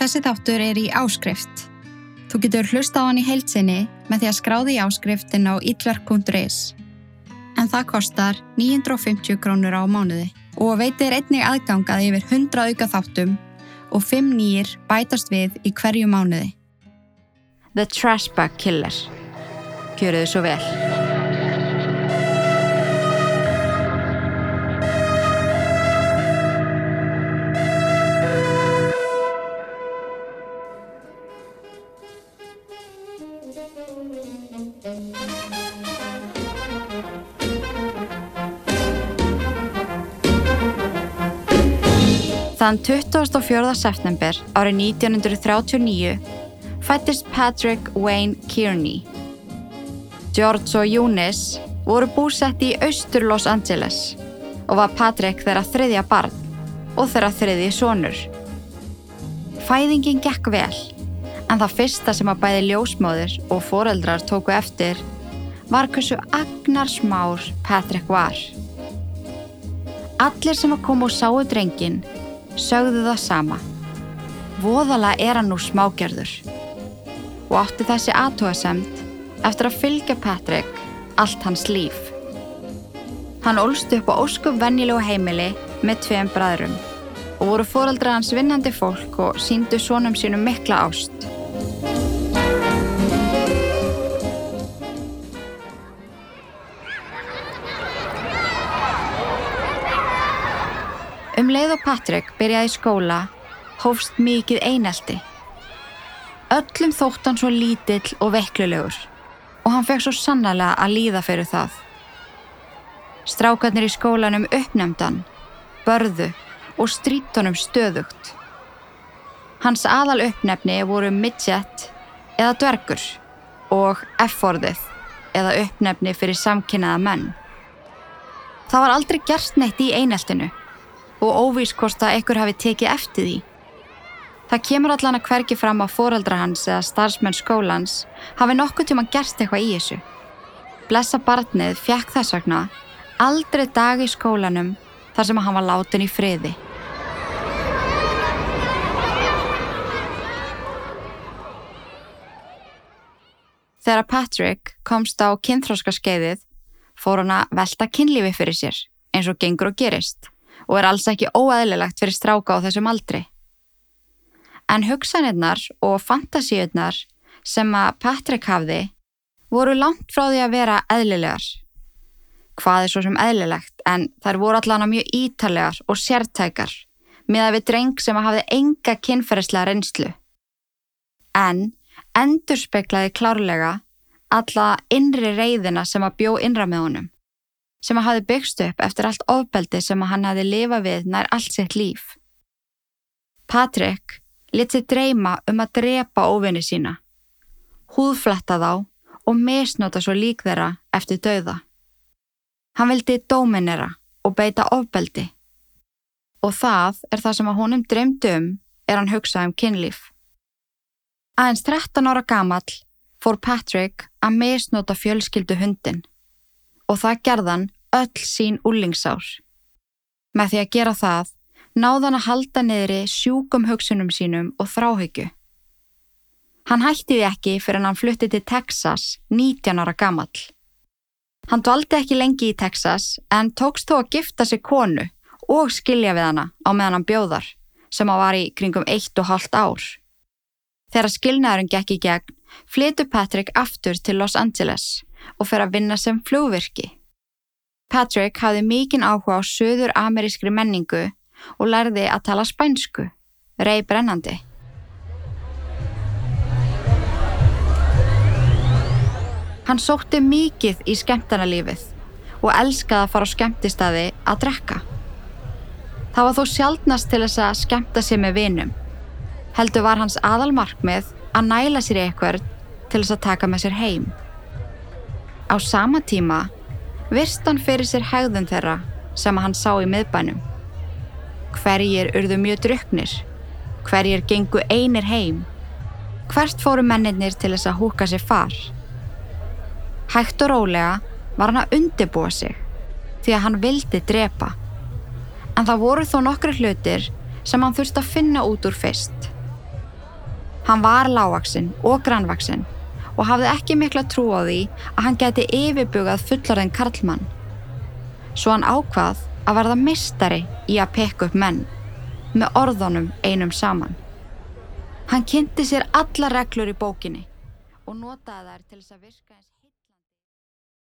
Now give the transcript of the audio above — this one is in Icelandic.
Þessi þáttur er í áskrift. Þú getur hlusta á hann í heilsinni með því að skráði í áskriftin á itverk.is. En það kostar 950 krónur á mánuði og veitir einnig aðgangað yfir 100 auka þáttum og 5 nýjir bætast við í hverju mánuði. The Trashback Killer. Gjöru þið svo vel. Þann 24. september árið 1939 fættist Patrick Wayne Kearney. George og Eunice voru búsett í austur Los Angeles og var Patrick þeirra þriðja barn og þeirra þriðji sonur. Fæðingin gekk vel en það fyrsta sem að bæði ljósmóðir og foreldrar tóku eftir var hversu agnar smár Patrick var. Allir sem að koma og sáu drengin sögðu það sama. Voðala er hann nú smágerður og átti þessi aðtóasemt eftir að fylgja Patrick allt hans líf. Hann ólst upp á óskup venjilegu heimili með tveim bræðrum og voru fóraldra hans vinnandi fólk og síndu sónum sínum mikla ást. Um leið og Patrick byrjaði skóla hófst mikið einelti. Öllum þótt hann svo lítill og veiklulegur og hann fekk svo sannlega að líða fyrir það. Strákarnir í skólanum uppnefndan, börðu og strítunum stöðugt. Hans aðal uppnefni voru midget eða dvergur og F-orðið eða uppnefni fyrir samkynnaða menn. Það var aldrei gerst neitt í eineltinu og óvís hvort að einhver hafi tekið eftir því. Það kemur allan að hvergi fram að foreldra hans eða starfsmenn skólans hafi nokkuð tíma gerst eitthvað í þessu. Blessa barnið fjekk þess vegna aldrei dag í skólanum þar sem hann var látin í friði. Þegar Patrick komst á kynþróskaskeiðið fór hann að velta kynlífi fyrir sér eins og gengur og gerist og er alls ekki óæðilegt fyrir stráka á þessum aldri. En hugsanirnar og fantasíurnar sem að Patrick hafði voru langt frá því að vera eðlilegar. Hvað er svo sem eðlilegt en þær voru allan á mjög ítalegar og sértækar með að við dreng sem að hafði enga kynferðislega reynslu. En endur speklaði klárlega alla innri reyðina sem að bjó innra með honum sem að hafi byggst upp eftir allt ofbeldi sem að hann hafi lifað við nær allt sitt líf. Patrick lit sér dreyma um að drepa óvinni sína, húðflatta þá og misnota svo lík þeirra eftir dauða. Hann vildi dóminera og beita ofbeldi og það er það sem að honum dreymdu um er hann hugsað um kynlíf. Aðeins 13 ára gamall fór Patrick að misnota fjölskyldu hundin og það gerðan öll sín úlingsár. Með því að gera það náðan að halda niðri sjúkum hugsunum sínum og þráhyggju. Hann hætti því ekki fyrir hann flutti til Texas 19 ára gamall. Hann dvaldi ekki lengi í Texas en tókst þó að gifta sig konu og skilja við hana á meðan hann bjóðar sem að var í kringum 1,5 ár. Þegar skilnaðurinn gekk í gegn flytu Patrick aftur til Los Angeles og fer að vinna sem flugvirki. Patrick hafði mikinn áhuga á söður amerískri menningu og lærði að tala spænsku, rey brennandi. Hann sótti mikið í skemmtarnalífið og elskaði að fara á skemmtistadi að drekka. Það var þó sjálfnast til þess að skemmta sér með vinum. Heldur var hans aðalmarkmið að næla sér eitthvað til þess að taka með sér heim. Á sama tíma virst hann fyrir sér hegðun þeirra sem hann sá í miðbænum. Hverjir urðu mjög druknir? Hverjir gengu einir heim? Hvert fóru mennirnir til þess að húka sér far? Hægt og rólega var hann að undibúa sig því að hann vildi drepa. En það voru þó nokkru hlutir sem hann þurfti að finna út úr fyrst. Hann var lágvaksinn og grannvaksinn og hafði ekki mikla trú á því að hann geti yfirbugað fullarinn Karlmann. Svo hann ákvað að verða mistari í að pekka upp menn með orðunum einum saman. Hann kynnti sér alla reglur í bókinni og notaði þær til þess að virka eins